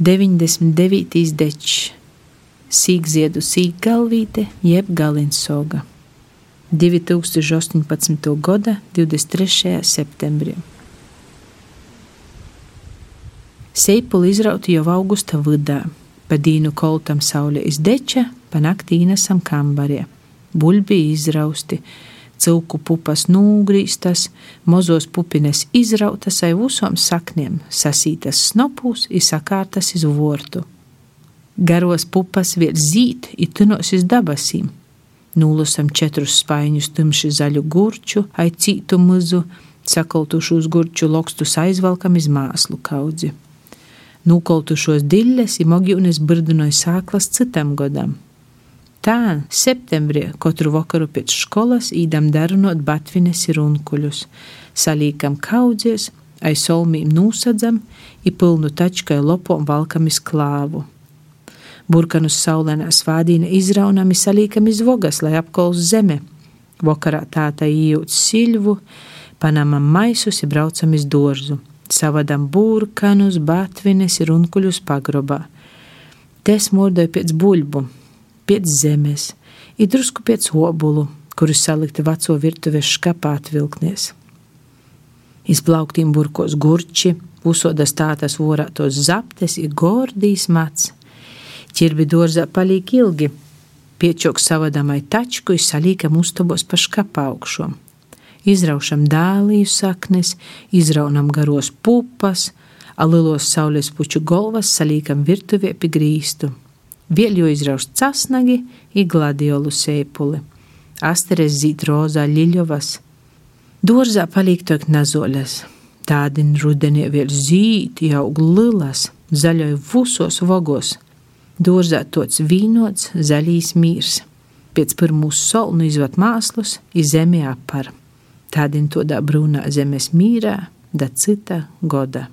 99. dečs, sīkziedu sīkgalvīte jeb galinsoga. 2018. gada 23. septembrī. Seipuli izrauti jau augusta vidā, pa dīnu koltam saule izdeča, pa naktī nesam kambarie, buļbi izrausti, cilku pupas nūgrīstas, mozos pupines izrautas ai visom sakniem, sasītas snopūs, izsakārtas iz vortu. Garos pupas vēl zīt, itunos iz dabasīm. Nūlusam četrus spaiņus tumši zaļu gurču, ai cītu muzu, sakaltušos gurču lokstus aizvalkam iz māslu kaudzi. Nūkoltušos diļļas i mogiunis birdinoja sāklas citam godam. Tā septembrī katru vakaru pēc skolas īdam darunot batvines ir unkuļus, salīkam kaudzies, aiz solmīm nūsadzam, i pilnu tačkai lopom valkam iz klāvu. Burkanus saulēnā svādīna izraunami salīkam iz vogas, lai apkols zeme. Vakarā tāta ījūt silvu, panamam maisus i braucam iz dorzu. Savadam burkanus, batvines ir unkuļus pagrobā. Te smordoja pēc buļbu, pēc zemes, ir drusku pēc obulu, kurus salikti veco virtuves škapā atvilknies. Izplauktīm burkos gurči, usodas tātas vorātos zaptes, ir gordijas mats. Ķirbi dārzā paliek ilgi, piečok savadamai tačku, izsalīkam uztabos pa škapā augšom. Izraušam dālīju saknes, izraunam garos pupas, alilos saules puču galvas salīkam virtuvē pie grīstu Vieļo izraust casnagi i gladiolu sēpuli. Asteres zīt rozā ļiļovas. Dorzā palīgtok nazoles. Tādin rudenī vēl zīt, jau lilas, zaļoja vusos vogos. Dorzā tots vīnots, zaļīs mīrs. Pēc pirmūs solnu izvat māslus, iz zemi apar. Tādin todā brūnā zemes mīrā, da cita goda.